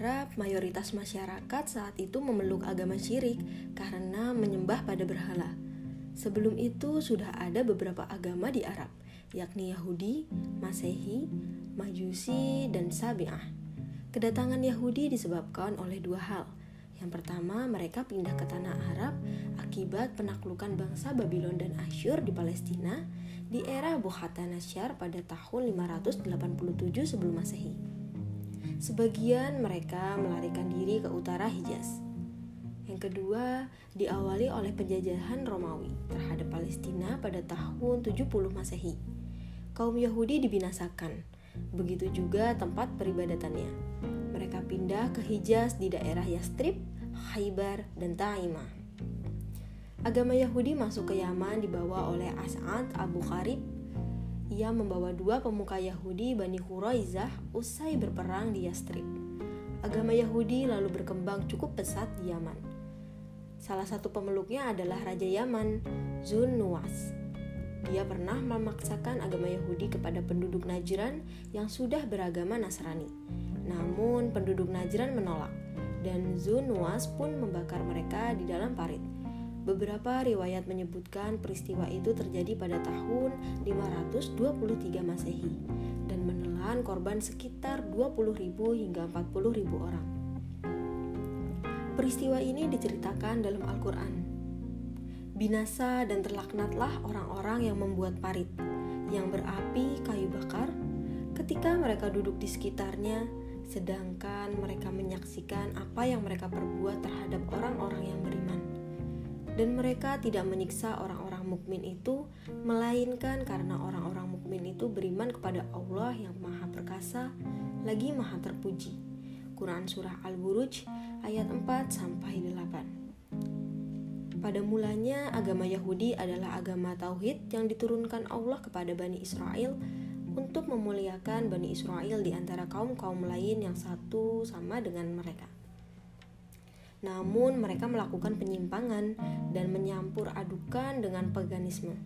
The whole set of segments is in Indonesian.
Arab, mayoritas masyarakat saat itu memeluk agama syirik karena menyembah pada berhala. Sebelum itu sudah ada beberapa agama di Arab, yakni Yahudi, Masehi, Majusi, dan Sabi'ah. Kedatangan Yahudi disebabkan oleh dua hal. Yang pertama, mereka pindah ke tanah Arab akibat penaklukan bangsa Babylon dan Asyur di Palestina di era Bukhtanasar pada tahun 587 sebelum Masehi. Sebagian mereka melarikan diri ke utara Hijaz. Yang kedua, diawali oleh penjajahan Romawi terhadap Palestina pada tahun 70 Masehi. Kaum Yahudi dibinasakan, begitu juga tempat peribadatannya. Mereka pindah ke Hijaz di daerah Yastrib, Khaybar, dan Taimah. Agama Yahudi masuk ke Yaman dibawa oleh As'ad Abu Kharib ia membawa dua pemuka Yahudi Bani Quraizah usai berperang di Yastrib. Agama Yahudi lalu berkembang cukup pesat di Yaman. Salah satu pemeluknya adalah Raja Yaman, Zun Nuwas. Dia pernah memaksakan agama Yahudi kepada penduduk Najran yang sudah beragama Nasrani. Namun penduduk Najran menolak dan Zun Nuwas pun membakar mereka di dalam parit. Beberapa riwayat menyebutkan peristiwa itu terjadi pada tahun 523 Masehi dan menelan korban sekitar 20.000 hingga 40.000 orang. Peristiwa ini diceritakan dalam Al-Quran. Binasa dan terlaknatlah orang-orang yang membuat parit, yang berapi kayu bakar, ketika mereka duduk di sekitarnya, sedangkan mereka menyaksikan apa yang mereka perbuat terhadap orang-orang yang beriman dan mereka tidak menyiksa orang-orang mukmin itu melainkan karena orang-orang mukmin itu beriman kepada Allah yang Maha Perkasa lagi Maha Terpuji. Quran surah Al-Buruj ayat 4 sampai 8. Pada mulanya agama Yahudi adalah agama tauhid yang diturunkan Allah kepada Bani Israel untuk memuliakan Bani Israel di antara kaum-kaum lain yang satu sama dengan mereka namun mereka melakukan penyimpangan dan menyampur adukan dengan paganisme.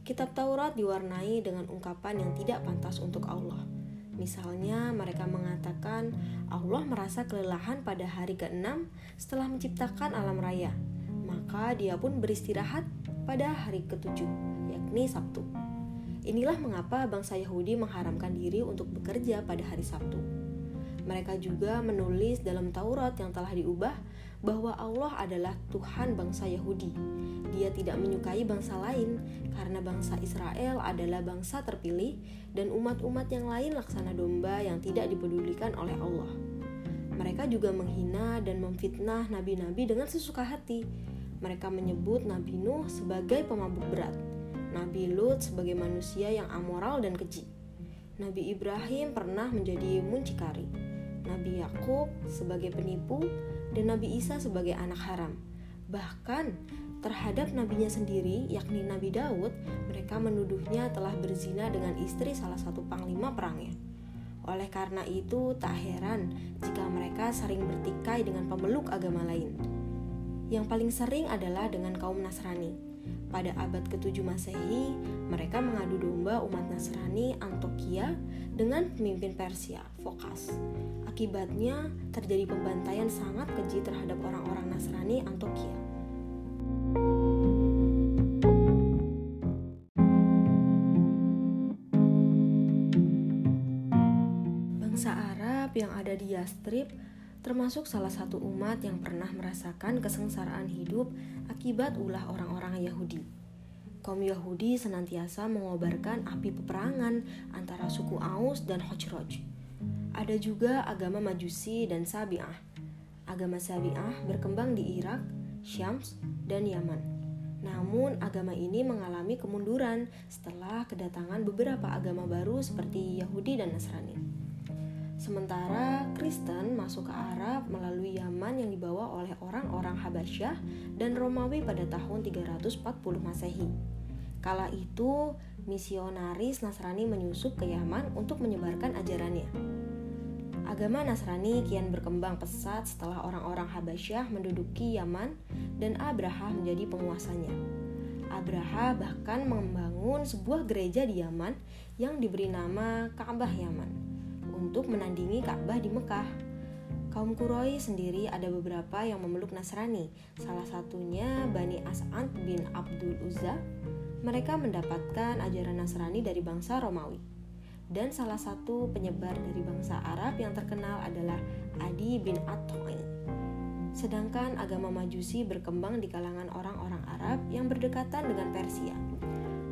Kitab Taurat diwarnai dengan ungkapan yang tidak pantas untuk Allah. Misalnya, mereka mengatakan Allah merasa kelelahan pada hari ke-6 setelah menciptakan alam raya, maka Dia pun beristirahat pada hari ke-7, yakni Sabtu. Inilah mengapa bangsa Yahudi mengharamkan diri untuk bekerja pada hari Sabtu. Mereka juga menulis dalam Taurat yang telah diubah bahwa Allah adalah Tuhan bangsa Yahudi. Dia tidak menyukai bangsa lain karena bangsa Israel adalah bangsa terpilih dan umat-umat yang lain laksana domba yang tidak dipedulikan oleh Allah. Mereka juga menghina dan memfitnah nabi-nabi dengan sesuka hati. Mereka menyebut Nabi Nuh sebagai pemabuk berat, Nabi Lut sebagai manusia yang amoral dan keji. Nabi Ibrahim pernah menjadi muncikari. Nabi Yakub sebagai penipu dan Nabi Isa sebagai anak haram. Bahkan terhadap nabinya sendiri, yakni Nabi Daud, mereka menuduhnya telah berzina dengan istri salah satu panglima perangnya. Oleh karena itu, tak heran jika mereka sering bertikai dengan pemeluk agama lain. Yang paling sering adalah dengan kaum Nasrani. Pada abad ke-7 Masehi, mereka mengadu domba umat Nasrani Antokia dengan pemimpin Persia, Fokas. Akibatnya terjadi pembantaian sangat keji terhadap orang-orang Nasrani Antokia. Bangsa Arab yang ada di Yastrib termasuk salah satu umat yang pernah merasakan kesengsaraan hidup akibat ulah orang-orang Yahudi. Kaum Yahudi senantiasa mengobarkan api peperangan antara suku Aus dan Hojroj ada juga agama Majusi dan Sabi'ah. Agama Sabi'ah berkembang di Irak, Syams, dan Yaman. Namun agama ini mengalami kemunduran setelah kedatangan beberapa agama baru seperti Yahudi dan Nasrani. Sementara Kristen masuk ke Arab melalui Yaman yang dibawa oleh orang-orang Habasyah dan Romawi pada tahun 340 Masehi. Kala itu, misionaris Nasrani menyusup ke Yaman untuk menyebarkan ajarannya. Agama Nasrani kian berkembang pesat setelah orang-orang Habasyah menduduki Yaman dan Abraha menjadi penguasanya. Abraha bahkan membangun sebuah gereja di Yaman yang diberi nama Ka'bah Yaman untuk menandingi Ka'bah di Mekah. Kaum Quraisy sendiri ada beberapa yang memeluk Nasrani, salah satunya Bani As'ad bin Abdul Uzza. Mereka mendapatkan ajaran Nasrani dari bangsa Romawi. Dan salah satu penyebar dari bangsa Arab yang terkenal adalah Adi bin Atoi. Sedangkan agama Majusi berkembang di kalangan orang-orang Arab yang berdekatan dengan Persia.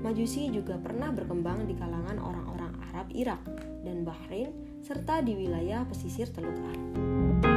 Majusi juga pernah berkembang di kalangan orang-orang Arab Irak dan Bahrain serta di wilayah pesisir Teluk Arab.